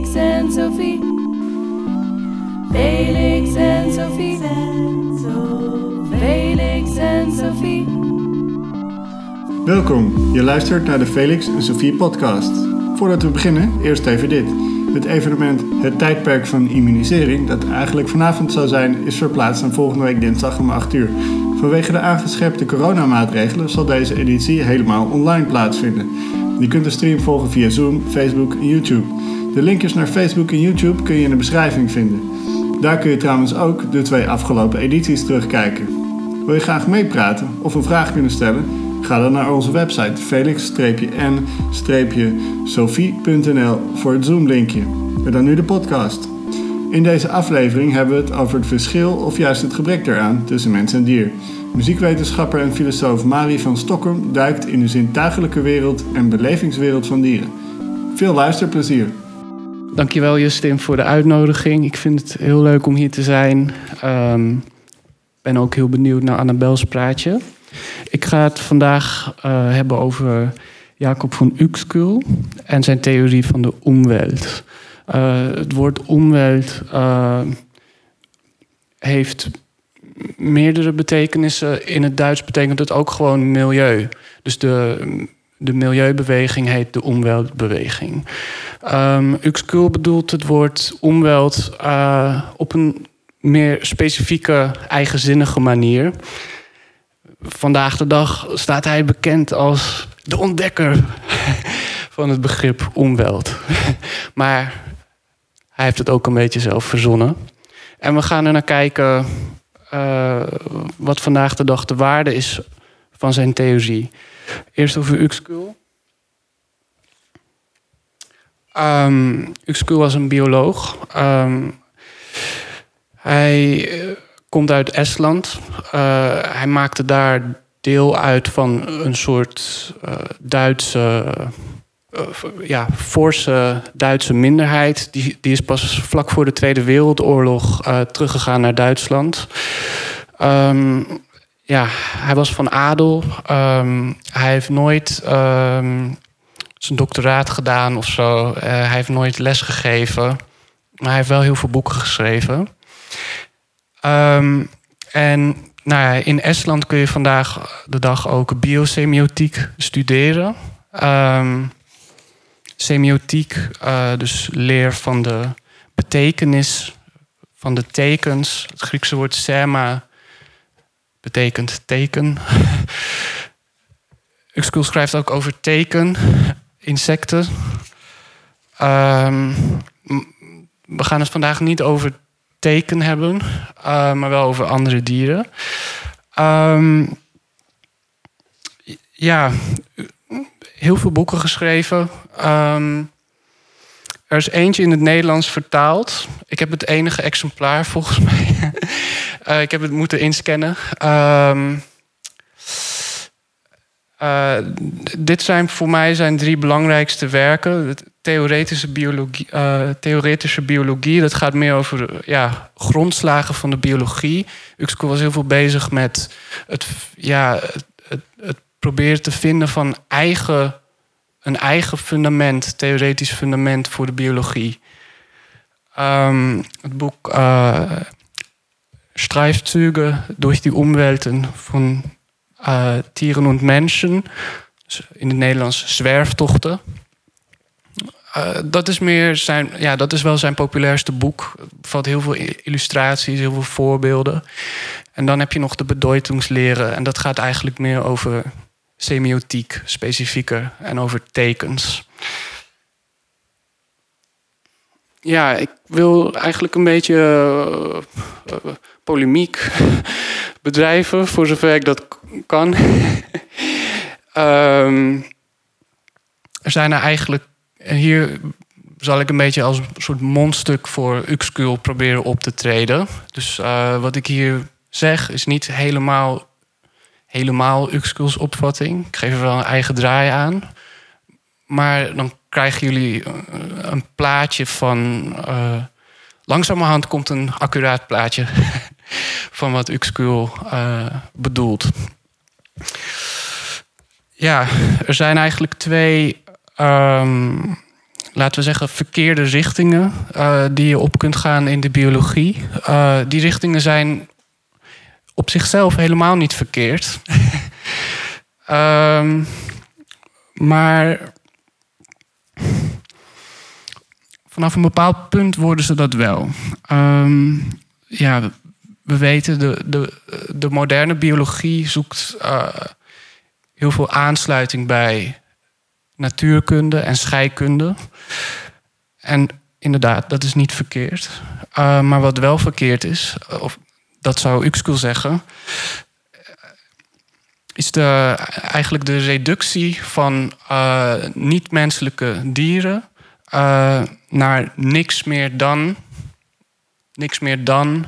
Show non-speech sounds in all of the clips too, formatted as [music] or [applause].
Felix en Sophie. Felix en Sophie. Felix en Sophie. Welkom, je luistert naar de Felix en Sophie podcast. Voordat we beginnen, eerst even dit. Het evenement Het Tijdperk van Immunisering, dat eigenlijk vanavond zou zijn, is verplaatst naar volgende week dinsdag om 8 uur. Vanwege de aangescherpte coronamaatregelen zal deze editie helemaal online plaatsvinden. Je kunt de stream volgen via Zoom, Facebook en YouTube. De linkjes naar Facebook en YouTube kun je in de beschrijving vinden. Daar kun je trouwens ook de twee afgelopen edities terugkijken. Wil je graag meepraten of een vraag kunnen stellen? Ga dan naar onze website felix-n-sophie.nl voor het Zoom-linkje. En dan nu de podcast. In deze aflevering hebben we het over het verschil of juist het gebrek daaraan tussen mens en dier. Muziekwetenschapper en filosoof Marie van Stockholm duikt in de zintuigelijke wereld en belevingswereld van dieren. Veel luisterplezier. Dankjewel Justin voor de uitnodiging. Ik vind het heel leuk om hier te zijn. Ik ben ook heel benieuwd naar Annabels praatje. Ik ga het vandaag uh, hebben over Jacob van Uexküll en zijn theorie van de omwelt. Uh, het woord omwelt uh, heeft meerdere betekenissen. In het Duits betekent het ook gewoon milieu. Dus de, de milieubeweging heet de omweltbeweging. Um, Uexküll bedoelt het woord omwelt op een meer specifieke, eigenzinnige manier vandaag de dag staat hij bekend als de ontdekker [laughs] van het begrip omweld. [laughs] Maar hij heeft het ook een beetje zelf verzonnen. En we gaan er naar kijken uh, wat vandaag de dag de waarde is van zijn theorie. Eerst over Uexküll. Um, Uexküll was een bioloog. Um, hij komt uit Estland. Uh, hij maakte daar deel uit van een soort uh, Duitse, ja, forse Duitse minderheid. Die, die is pas vlak voor de Tweede Wereldoorlog teruggegaan naar Duitsland. Um, ja, hij was van adel. Um, hij heeft nooit um, zijn doctoraat gedaan of zo. hij heeft nooit les gegeven. Maar hij heeft wel heel veel boeken geschreven. Um, en nou ja, in Estland kun je vandaag de dag ook biosemiotiek studeren. Semiotiek, uh, dus leer van de betekenis van de tekens. Het Griekse woord sema betekent teken. [laughs] Uxkul schrijft ook over teken, insecten. Um, we gaan het vandaag niet over teken hebben, uh, maar wel over andere dieren. Um, ja, heel veel boeken geschreven. Um, er is eentje in het Nederlands vertaald. Ik heb het enige exemplaar volgens [laughs] mij. uh, ik heb het moeten inscannen. Um, uh, dit zijn voor mij zijn drie belangrijkste werken. Theoretische biologie, uh, theoretische biologie, dat gaat meer over ja, grondslagen van de biologie. Uxco was heel veel bezig met het, ja, het, het proberen te vinden van eigen, een eigen fundament, theoretisch fundament voor de biologie. Um, het boek uh, Streifzüge durch die Umwelten van uh, Tieren und Menschen. In het Nederlands zwerftochten. Uh, dat is meer zijn, ja, dat is wel zijn populairste boek. Er bevat heel veel illustraties, heel veel voorbeelden. En dan heb je nog de bedeutungsleren. En dat gaat eigenlijk meer over semiotiek, specifieker en over tekens. Ja, ik wil eigenlijk een beetje uh, uh, polemiek [laughs] bedrijven, voor zover ik dat kan. um, [laughs] er zijn er eigenlijk, en hier zal ik een beetje als een soort mondstuk voor Uxkul proberen op te treden. Dus uh, wat ik hier zeg is niet helemaal, helemaal Uxkuls opvatting. Ik geef er wel een eigen draai aan. Maar dan krijgen jullie een plaatje van. Uh, langzamerhand komt een accuraat plaatje [laughs] van wat Uxkul uh, bedoelt. Ja, er zijn eigenlijk twee, um, laten we zeggen, verkeerde richtingen die je op kunt gaan in de biologie. Die richtingen zijn op zichzelf helemaal niet verkeerd. um, [laughs] maar vanaf een bepaald punt worden ze dat wel. Um, ja, we weten, de, de, de moderne biologie zoekt uh, heel veel aansluiting bij natuurkunde en scheikunde. En inderdaad, dat is niet verkeerd. Uh, maar wat wel verkeerd is, of dat zou Uxkul zeggen, is de, eigenlijk de reductie van uh, niet-menselijke dieren uh, naar niks meer dan, niks meer dan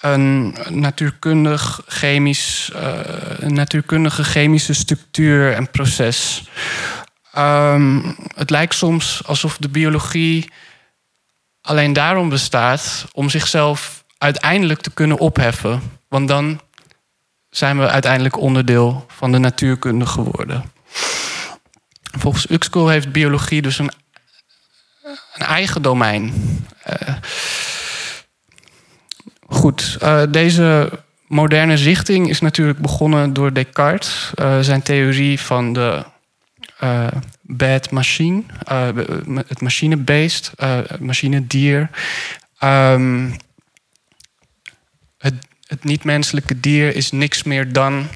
een natuurkundig chemisch, uh, een natuurkundige chemische structuur en proces. Um, het lijkt soms alsof de biologie alleen daarom bestaat om zichzelf uiteindelijk te kunnen opheffen. Want dan zijn we uiteindelijk onderdeel van de natuurkunde geworden. Volgens Uxkol heeft biologie dus een, een eigen domein. Uh, goed, uh, deze moderne richting is natuurlijk begonnen door Descartes. Uh, zijn theorie van de bad machine, het machine-based, machine-dier. Um, het niet-menselijke dier is niks meer dan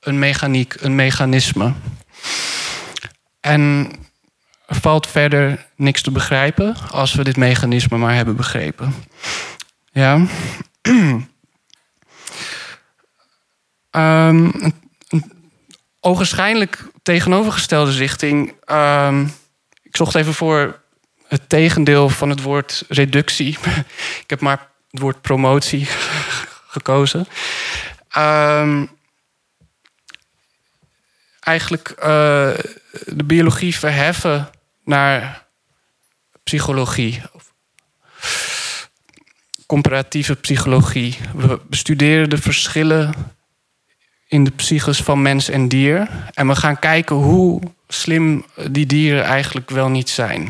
een mechaniek, een mechanisme. En er valt verder niks te begrijpen als we dit mechanisme maar hebben begrepen. Ja. [clears throat] um, tegenovergestelde richting. Um, ik zocht even voor het tegendeel van het woord reductie. [laughs] ik heb maar het woord promotie gekozen. Um, eigenlijk uh, de biologie verheffen naar psychologie. Comparatieve psychologie. We bestuderen de verschillen in de psyches van mens en dier. En we gaan kijken hoe slim die dieren eigenlijk wel niet zijn.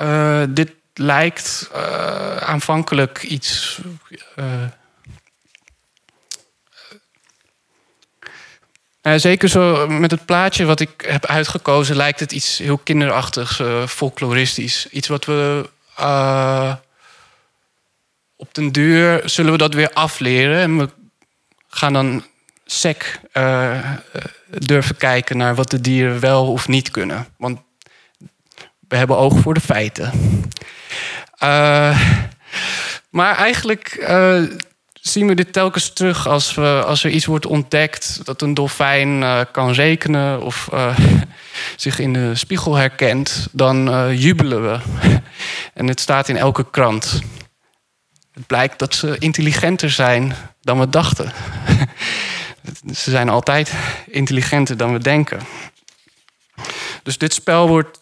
Uh, dit lijkt uh, aanvankelijk iets. Uh, uh, zeker zo met het plaatje wat ik heb uitgekozen, lijkt het iets heel kinderachtigs, folkloristisch. Iets wat we op den duur zullen we dat weer afleren. En we gaan dan sec durven kijken naar wat de dieren wel of niet kunnen. Want we hebben oog voor de feiten. Uh, maar eigenlijk uh, zien we dit telkens terug als, we, als er iets wordt ontdekt dat een dolfijn uh, kan rekenen of [laughs] zich in de spiegel herkent, dan jubelen we. [laughs] en het staat in elke krant. Het blijkt dat ze intelligenter zijn dan we dachten. [laughs] ze zijn altijd intelligenter dan we denken. Dus dit spel wordt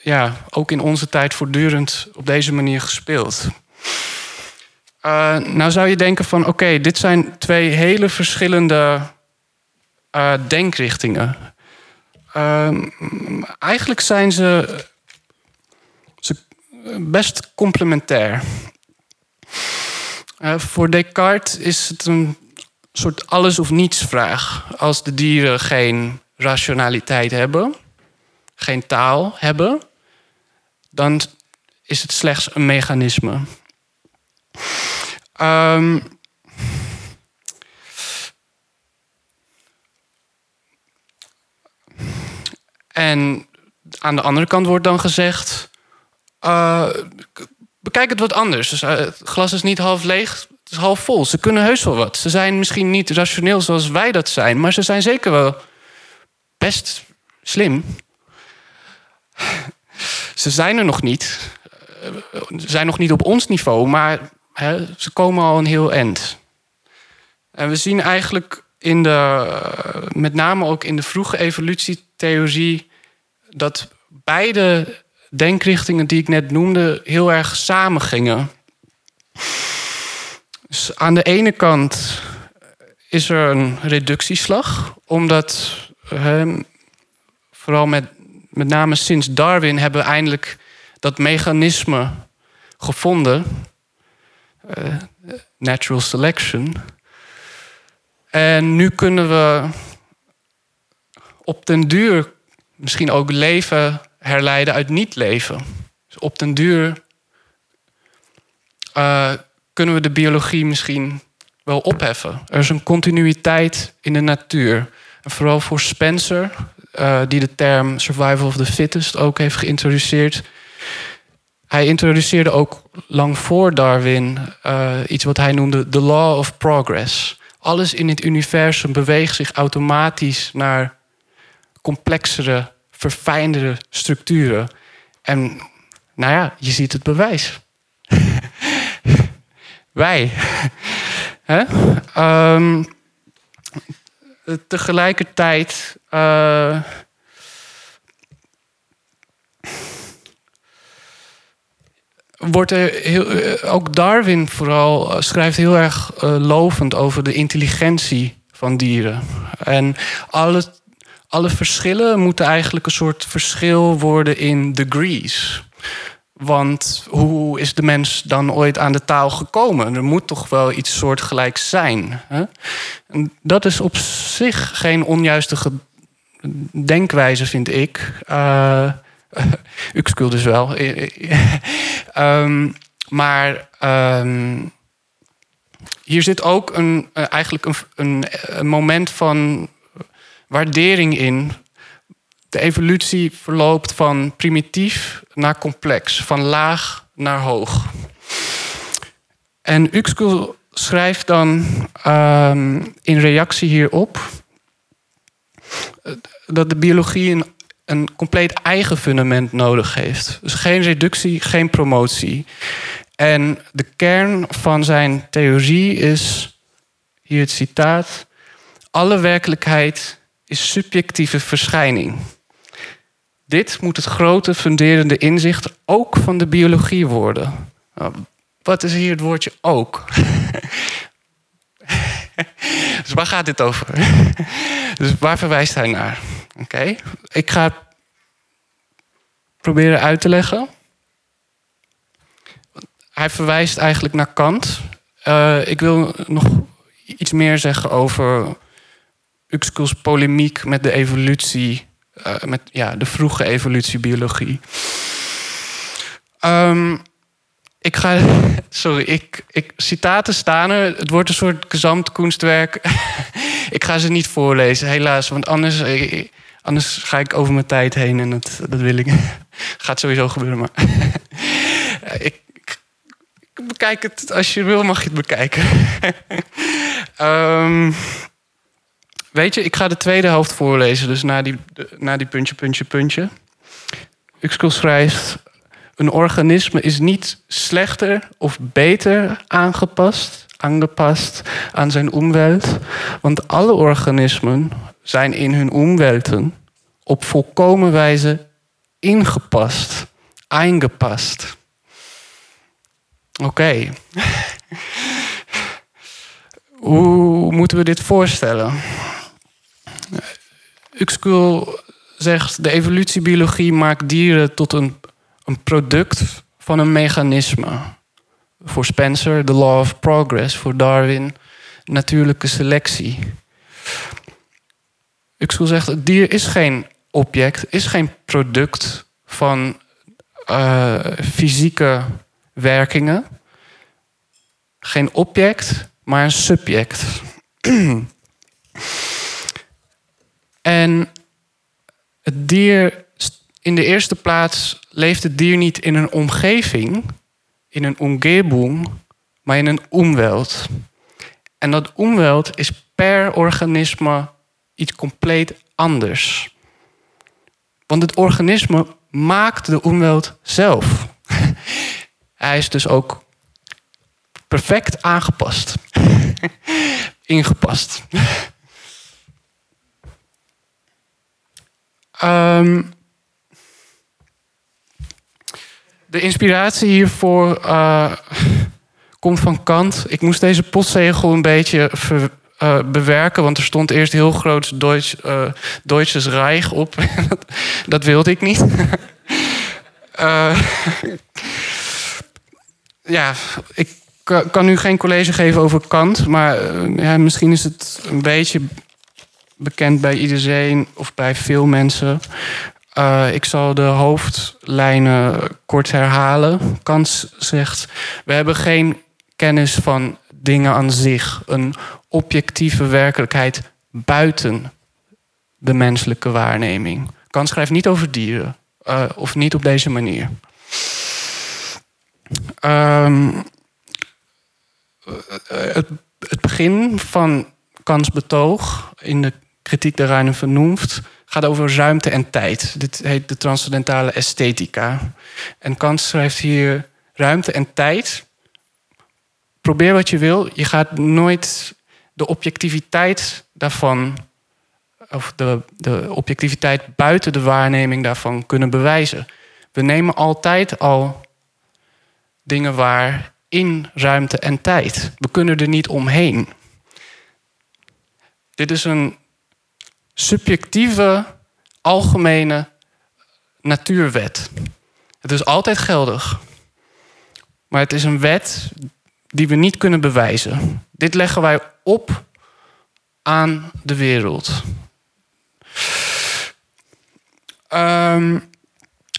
ja, ook in onze tijd voortdurend op deze manier gespeeld. Uh, nou zou je denken van oké, dit zijn twee hele verschillende uh, denkrichtingen. Uh, eigenlijk zijn ze, ze best complementair. Voor Descartes is het een soort alles of niets vraag. Als de dieren geen rationaliteit hebben, geen taal hebben, dan is het slechts een mechanisme. Um, en aan de andere kant wordt dan gezegd: uh, bekijk het wat anders. Dus, uh, het glas is niet half leeg, het is half vol. Ze kunnen heus wel wat. Ze zijn misschien niet rationeel zoals wij dat zijn, maar ze zijn zeker wel best slim. Ze zijn er nog niet. Ze zijn nog niet op ons niveau, maar ze komen al een heel eind. En we zien eigenlijk in de, met name ook in de vroege evolutietheorie, dat beide denkrichtingen die ik net noemde heel erg samengingen. Dus aan de ene kant is er een reductieslag, omdat vooral met met name sinds Darwin hebben we eindelijk dat mechanisme gevonden. Uh, natural selection. En nu kunnen we op den duur misschien ook leven herleiden uit niet-leven. Dus op den duur uh, kunnen we de biologie misschien wel opheffen. Er is een continuïteit in de natuur. En vooral voor Spencer, uh, die de term survival of the fittest ook heeft geïntroduceerd. Hij introduceerde ook lang voor Darwin uh, iets wat hij noemde the law of progress. Alles in het universum beweegt zich automatisch naar complexere, verfijndere structuren. En nou ja, je ziet het bewijs. [laughs] Wij. Hè? Um, tegelijkertijd. Uh, wordt er heel, eh, ook Darwin vooral eh, schrijft heel erg lovend over de intelligentie van dieren. En alle, alle verschillen moeten eigenlijk een soort verschil worden in degrees. Want hoe is de mens dan ooit aan de taal gekomen? Er moet toch wel iets soortgelijks zijn. Hè? Dat is op zich geen onjuiste denkwijze, vind ik. [laughs] Uh, dus wel. um, [laughs] maar um, hier zit ook een, eigenlijk een, een moment van waardering in de evolutie verloopt van primitief naar complex, van laag naar hoog. En Uxkul schrijft dan um, in reactie hierop dat de biologie een, een compleet eigen fundament nodig heeft. Dus geen reductie, geen promotie. En de kern van zijn theorie is, hier het citaat, alle werkelijkheid is subjectieve verschijning. Dit moet het grote funderende inzicht ook van de biologie worden. Nou, wat is hier het woordje ook? [laughs] dus waar gaat dit over? [laughs] dus waar verwijst hij naar? Oké, ik ga proberen uit te leggen. Hij verwijst eigenlijk naar Kant. Uh, ik wil nog iets meer zeggen over Uxkels polemiek met de evolutie uh, met ja, de vroege evolutiebiologie. Um, ik ga. [laughs] Sorry, ik, ik, citaten staan er. Het wordt een soort gezamtkunstwerk. [laughs] ik ga ze niet voorlezen, helaas. Want anders, eh, anders ga ik over mijn tijd heen en dat, dat wil ik. [laughs] Gaat sowieso gebeuren, maar. ik, ik, bekijk het. Als je wil, mag je het bekijken. um, Weet je, ik ga de tweede helft voorlezen, dus na die, na die puntje, puntje, puntje. Uxkul schrijft: Een organisme is niet slechter of beter aangepast, aangepast aan zijn omwelt, want alle organismen zijn in hun omwelten op volkomen wijze ingepast, eingepast. Oké. Okay. [laughs] Hoe moeten we dit voorstellen? Uxkul zegt, de evolutiebiologie maakt dieren tot een, een product van een mechanisme. Voor Spencer, the law of progress. Voor Darwin, natuurlijke selectie. Uxkul zegt, het dier is geen object, is geen product van uh, fysieke werkingen. Geen object, maar een subject. [clears throat] En het dier, in de eerste plaats leeft het dier niet in een omgeving, in een omgebung, maar in een omweld. En dat omweld is per organisme iets compleet anders. Want het organisme maakt de omweld zelf. [laughs] Hij is dus ook perfect aangepast. [laughs] Ingepast. Um, de inspiratie hiervoor uh, komt van Kant. Ik moest deze postzegel een beetje eh, bewerken. Want er stond eerst heel groot Deutsch, uh, Deutsches Reich op. [laughs] dat, wilde ik niet. [laughs] ja, ik kan nu geen college geven over Kant. Maar ja, misschien is het een beetje bekend bij iedereen of bij veel mensen. Uh, ik zal de hoofdlijnen kort herhalen. Kant zegt: We hebben geen kennis van dingen aan zich, een objectieve werkelijkheid buiten de menselijke waarneming. Kant schrijft niet over dieren, uh, of niet op deze manier. Um, het, het, begin van Kants betoog in de kritiek der reine Vernunft gaat over ruimte en tijd. Dit heet de transcendentale esthetica. En Kant schrijft hier ruimte en tijd. Probeer wat je wil, je gaat nooit de objectiviteit daarvan, of de, de objectiviteit buiten de waarneming daarvan kunnen bewijzen. We nemen altijd al dingen waar in ruimte en tijd. We kunnen er niet omheen. Dit is een subjectieve, algemene natuurwet. Het is altijd geldig. Maar het is een wet die we niet kunnen bewijzen. Dit leggen wij op aan de wereld. Um,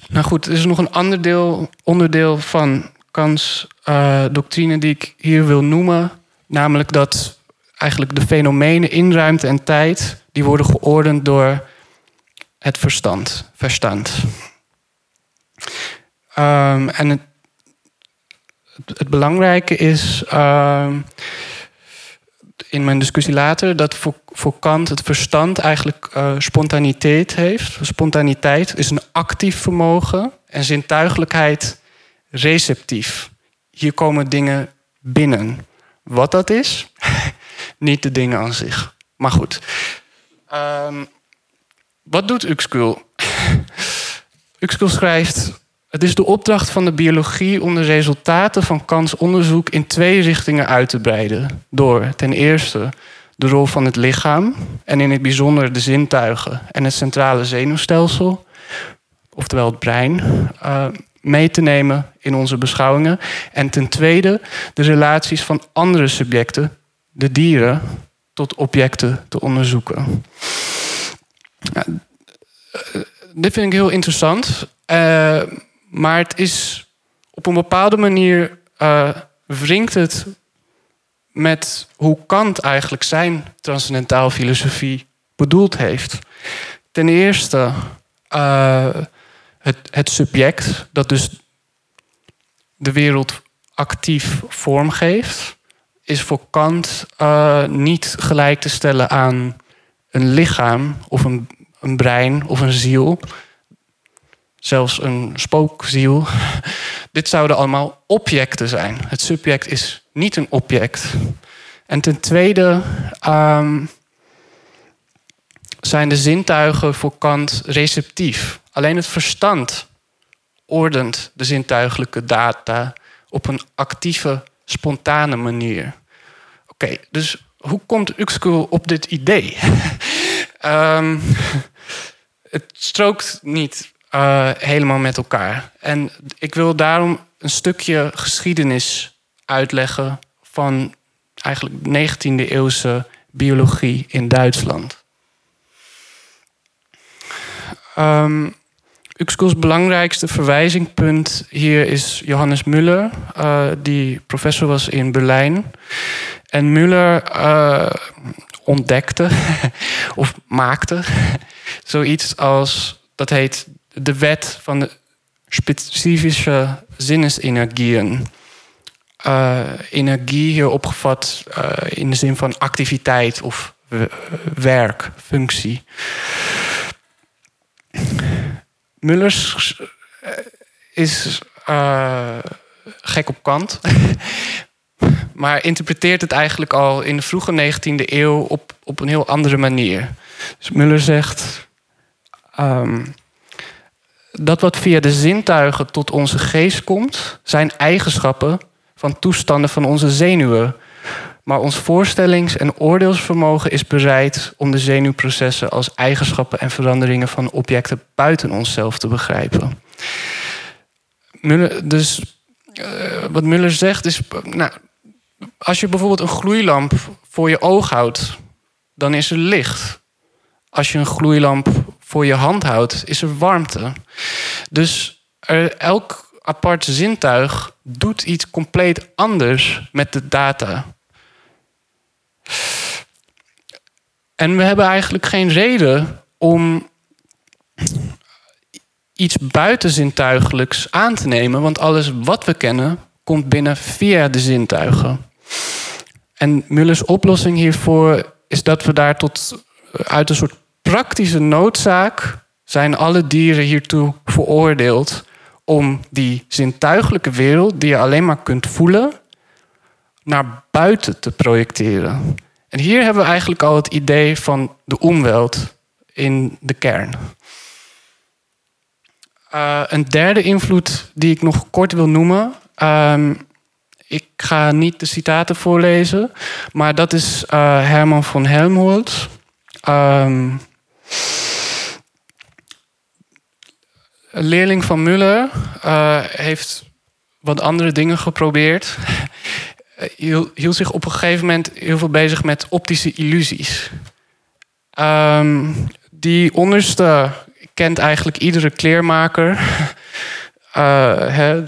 nou goed, er is nog een ander deel, onderdeel van Kants uh, doctrine die ik hier wil noemen. Namelijk dat eigenlijk de fenomenen in ruimte en tijd... die worden geordend door het verstand, verstand. Um, en het, belangrijke is... Um, in mijn discussie later dat voor, Kant het verstand eigenlijk uh, spontaniteit heeft. Spontaniteit is een actief vermogen en zintuigelijkheid receptief. Hier komen dingen binnen. Wat dat is, [laughs] niet de dingen aan zich. Maar goed. Um, wat doet Uxkul? [laughs] Uxkul schrijft... Het is de opdracht van de biologie om de resultaten van Kants onderzoek in twee richtingen uit te breiden. Door ten eerste de rol van het lichaam en in het bijzonder de zintuigen en het centrale zenuwstelsel, oftewel het brein, uh, mee te nemen in onze beschouwingen. En ten tweede de relaties van andere subjecten, de dieren, tot objecten te onderzoeken. Ja, eh, dit vind ik heel interessant. Uh, maar het is op een bepaalde manier uh, wringt het met hoe Kant eigenlijk zijn transcendentaal filosofie bedoeld heeft. Ten eerste het, het subject dat dus de wereld actief vormgeeft, is voor Kant uh, niet gelijk te stellen aan een lichaam of een, een brein of een ziel zelfs een spookziel. [laughs] Dit zouden allemaal objecten zijn. Het subject is niet een object. En ten tweede um, zijn de zintuigen voor Kant receptief. Alleen het verstand ordent de zintuigelijke data op een actieve, spontane manier. Oké, dus hoe komt Uxkul op dit idee? um, [laughs] het strookt niet uh, helemaal met elkaar. En ik wil daarom een stukje geschiedenis uitleggen van eigenlijk 19e eeuwse biologie in Duitsland. Um, Uxkels belangrijkste verwijzingpunt hier is Johannes Müller, uh, die professor was in Berlijn. En Müller uh, ontdekte [laughs] of maakte [laughs] zoiets als, dat heet de wet van de specifische zinnesenergieën. Uh, energie hier opgevat in de zin van activiteit of werk, functie. Mullers uh, is gek op kant, [laughs] maar interpreteert het eigenlijk al in de vroege 19e eeuw op, op een heel andere manier. Dus Muller zegt. Um, dat wat via de zintuigen tot onze geest komt, zijn eigenschappen van toestanden van onze zenuwen. Maar ons voorstellings- en oordeelsvermogen is bereid om de zenuwprocessen als eigenschappen en veranderingen van objecten buiten onszelf te begrijpen. Muller, dus uh, wat Muller zegt is, nou, als je bijvoorbeeld een gloeilamp voor je oog houdt, dan is er licht. Als je een gloeilamp voor je hand houdt, is er warmte. Dus elk apart zintuig doet iets compleet anders met de data. En we hebben eigenlijk geen reden om iets buitenzintuigelijks aan te nemen, want alles wat we kennen komt binnen via de zintuigen. En Mullers oplossing hiervoor is dat we daar tot uit een soort praktische noodzaak zijn alle dieren hiertoe veroordeeld om die zintuigelijke wereld, die je alleen maar kunt voelen, naar buiten te projecteren. En hier hebben we eigenlijk al het idee van de omweld in de kern. Uh, een derde invloed die ik nog kort wil noemen. Um, ik ga niet de citaten voorlezen, maar dat is uh, Herman van Helmholtz. Um, een leerling van Muller uh, heeft wat andere dingen geprobeerd. Hield, hield zich op een gegeven moment heel veel bezig met optische illusies. Um, die onderste kent eigenlijk iedere kleermaker. [laughs] Hè,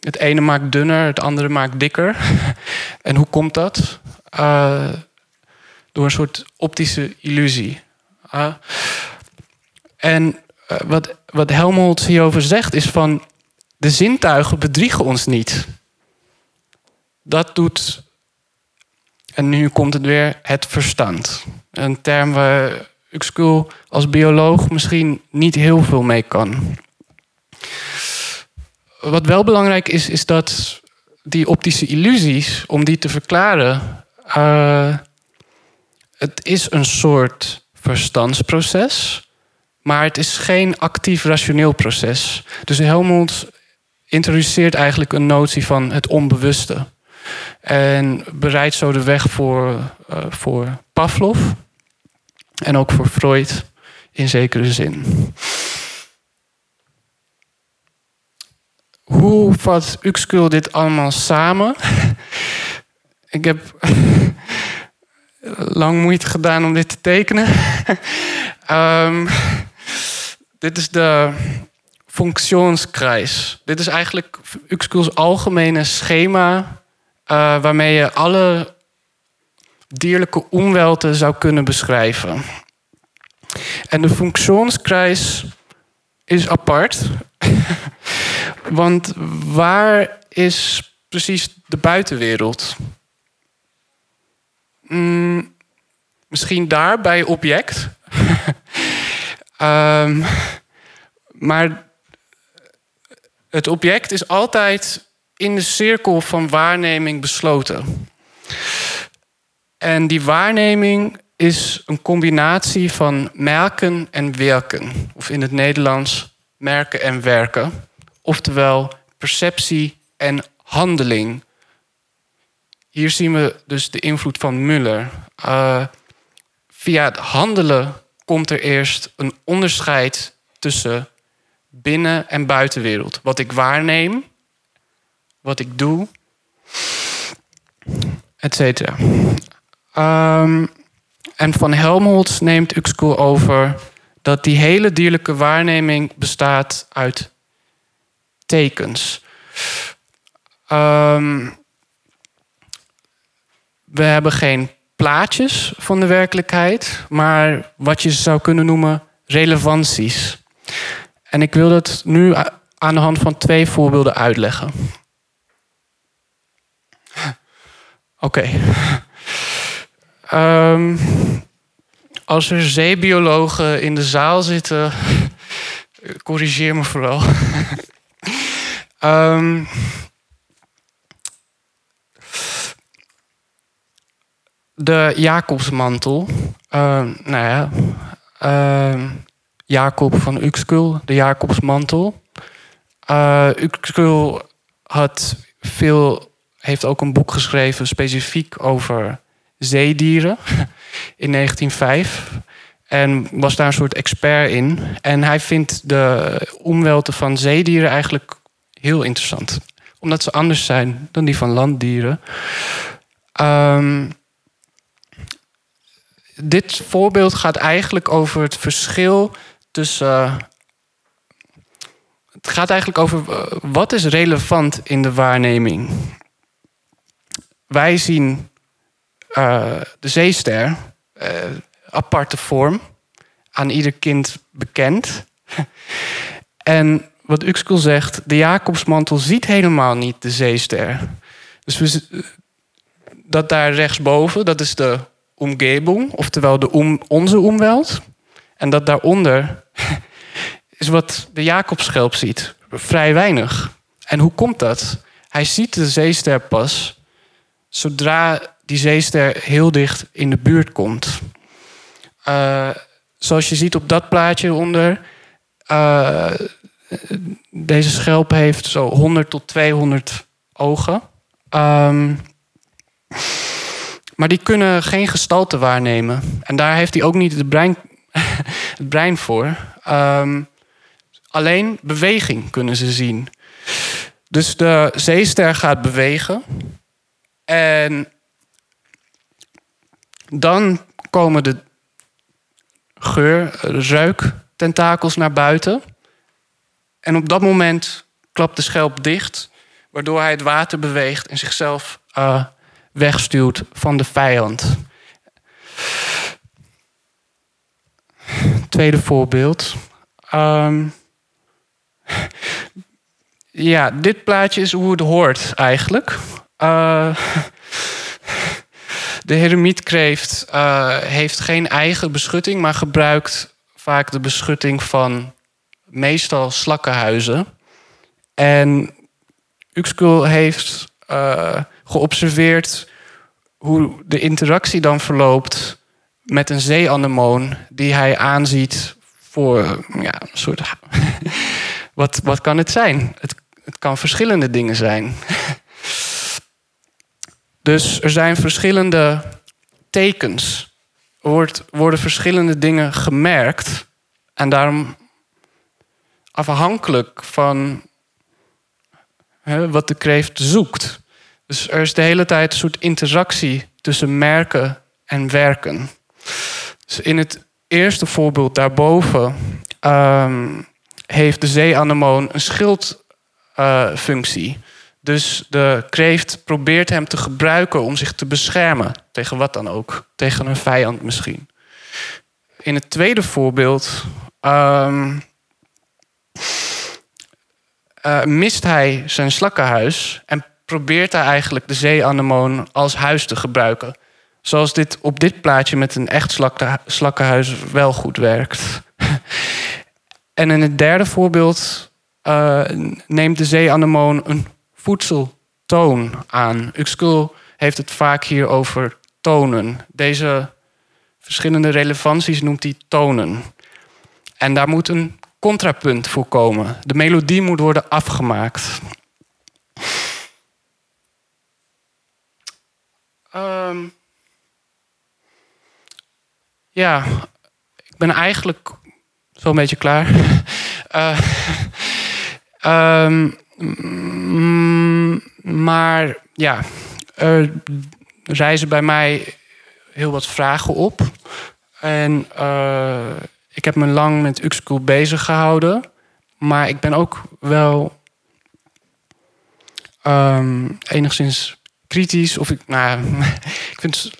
het ene maakt dunner, het andere maakt dikker. [laughs] en hoe komt dat? Uh, door een soort optische illusie. Uh, en wat, wat Helmholtz hierover zegt is van... de zintuigen bedriegen ons niet. Dat doet... En nu komt het weer het verstand. Een term waar Uxkul als bioloog misschien niet heel veel mee kan. Wat wel belangrijk is, is dat die optische illusies, om die te verklaren, uh, het is een soort verstandsproces, maar het is geen actief rationeel proces. Dus Helmholtz introduceert eigenlijk een notie van het onbewuste. En bereidt zo de weg voor, uh, voor Pavlov en ook voor Freud in zekere zin. Hoe vat Uxkul dit allemaal samen? [laughs] Ik heb [laughs] lang moeite gedaan om dit te tekenen. um, [laughs] dit is de functionskruis. Dit is eigenlijk Uxkuls algemene schema... Uh, waarmee je alle dierlijke omwelten zou kunnen beschrijven. En de functionskruis is apart. [laughs] Want waar is precies de buitenwereld? Mm, misschien daar bij object. um, [laughs] maar het object is altijd in de cirkel van waarneming besloten. En die waarneming is een combinatie van merken en werken. Of in het Nederlands merken en werken. Oftewel perceptie en handeling. Hier zien we dus de invloed van Muller. Uh, via het handelen komt er eerst een onderscheid tussen binnen- en buitenwereld. Wat ik waarneem, wat ik doe, et cetera. Um, en van Helmholtz neemt Uxkul over dat die hele dierlijke waarneming bestaat uit tekens. Um, we hebben geen plaatjes van de werkelijkheid, maar wat je zou kunnen noemen relevanties. En ik wil dat nu aan de hand van twee voorbeelden uitleggen. Oké. Um, [laughs] als er zeebiologen in de zaal zitten, [laughs] corrigeer me vooral. um, [laughs] de Jacobsmantel. Uh, nou ja, uh, Jacob van Uxkul, de Jacobsmantel. Uh, Uxkul had veel heeft ook een boek geschreven specifiek over zeedieren [laughs] in 1905. En was daar een soort expert in. En hij vindt de omwelten van zeedieren eigenlijk heel interessant. Omdat ze anders zijn dan die van landdieren. Ehm, dit voorbeeld gaat eigenlijk over het verschil tussen. het gaat eigenlijk over eh, wat is relevant in de waarneming. Wij zien eh, de zeester, eh, aparte vorm, aan ieder kind bekend. [laughs] en wat Uxkel zegt, de Jacobsmantel ziet helemaal niet de zeester. Dus dat daar rechtsboven, dat is de omgebung, oftewel de onze omweld. En dat daaronder [laughs] is wat de Jacobschelp ziet. Vrij weinig. En hoe komt dat? Hij ziet de zeester pas zodra die zeester heel dicht in de buurt komt. Uh, zoals je ziet op dat plaatje onder. Uh, deze schelp heeft zo 100 tot 200 ogen. Um, maar die kunnen geen gestalte waarnemen. En daar heeft hij ook niet het brein, [laughs] het brein voor. Um, alleen beweging kunnen ze zien. Dus de zeester gaat bewegen. En dan komen de geur, ruik, tentakels naar buiten. En op dat moment klapt de schelp dicht, waardoor hij het water beweegt en zichzelf uh, wegstuwt van de vijand. Tweede voorbeeld. Um, ja, dit plaatje is hoe het hoort eigenlijk. Uh, [laughs] de heremietkreeft uh, heeft geen eigen beschutting, maar gebruikt vaak de beschutting van meestal slakkenhuizen. En Uxkul heeft uh, geobserveerd hoe de interactie dan verloopt met een zeeanemoon die hij aanziet voor ja, een soort. [laughs] wat, wat kan het zijn? Het, het kan verschillende dingen zijn. [laughs] dus er zijn verschillende tekens. Er worden verschillende dingen gemerkt. En daarom afhankelijk van hè, wat de kreeft zoekt. Dus er is de hele tijd een soort interactie tussen merken en werken. Dus in het eerste voorbeeld daarboven um, heeft de zeeanemoon een schildfunctie. Dus de kreeft probeert hem te gebruiken om zich te beschermen. Tegen wat dan ook. Tegen een vijand misschien. In het tweede voorbeeld um, uh, mist hij zijn slakkenhuis en probeert hij eigenlijk de zeeanemoon als huis te gebruiken. Zoals dit op dit plaatje met een echt slakkenhuis wel goed werkt. [laughs] en in het derde voorbeeld uh, neemt de zeeanemoon een voedseltoon aan. Uxkul heeft het vaak hier over tonen. Deze verschillende relevanties noemt hij tonen. En daar moet een contrapunt voor komen. De melodie moet worden afgemaakt. Um, ja, ik ben eigenlijk zo'n beetje klaar. uh, [laughs] maar ja, er reizen bij mij heel wat vragen op. En uh, ik heb me lang met Uxcool bezig gehouden. Maar ik ben ook wel um, enigszins kritisch. Of ik, nou, [laughs] ik vind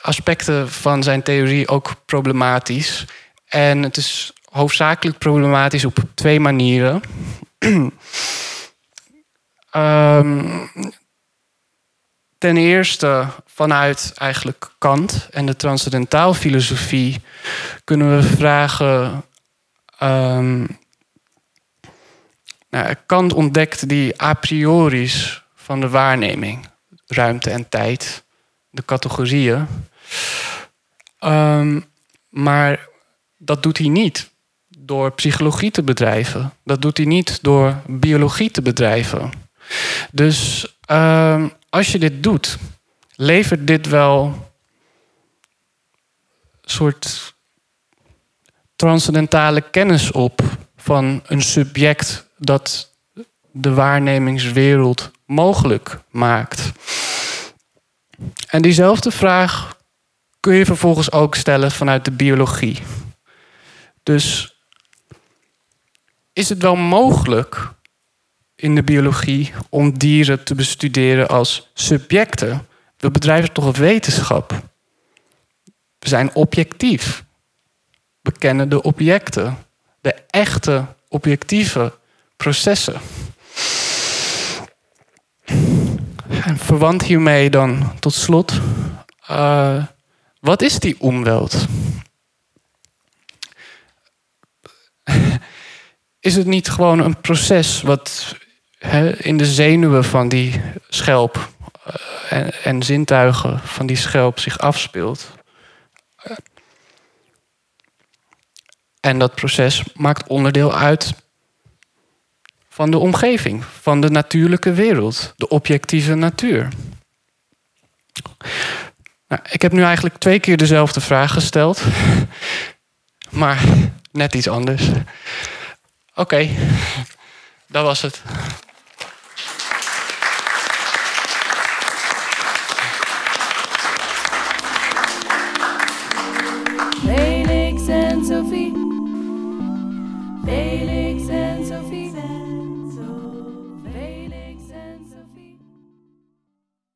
aspecten van zijn theorie ook problematisch. En het is hoofdzakelijk problematisch op twee manieren. [clears throat] um, ten eerste vanuit eigenlijk Kant en de transcendentaal filosofie kunnen we vragen. Um, nou, Kant ontdekt die a priori's van de waarneming ruimte en tijd, de categorieën. Um, maar dat doet hij niet door psychologie te bedrijven. Dat doet hij niet door biologie te bedrijven. Dus um, als je dit doet, levert dit wel een soort transcendentale kennis op van een subject dat de waarnemingswereld mogelijk maakt. En diezelfde vraag kun je vervolgens ook stellen vanuit de biologie. Dus is het wel mogelijk in de biologie om dieren te bestuderen als subjecten? We bedrijven toch wetenschap? We zijn objectief. We kennen de objecten, de echte objectieve processen. En verwant hiermee dan tot slot, uh, wat is die omweld? [laughs] is het niet gewoon een proces wat in de zenuwen van die schelp en, en zintuigen van die schelp zich afspeelt? En dat proces maakt onderdeel uit van de omgeving, van de natuurlijke wereld, de objectieve natuur. Nou, ik heb nu eigenlijk twee keer dezelfde vraag gesteld, [laughs] maar net iets anders. Oké, [laughs] dat was het.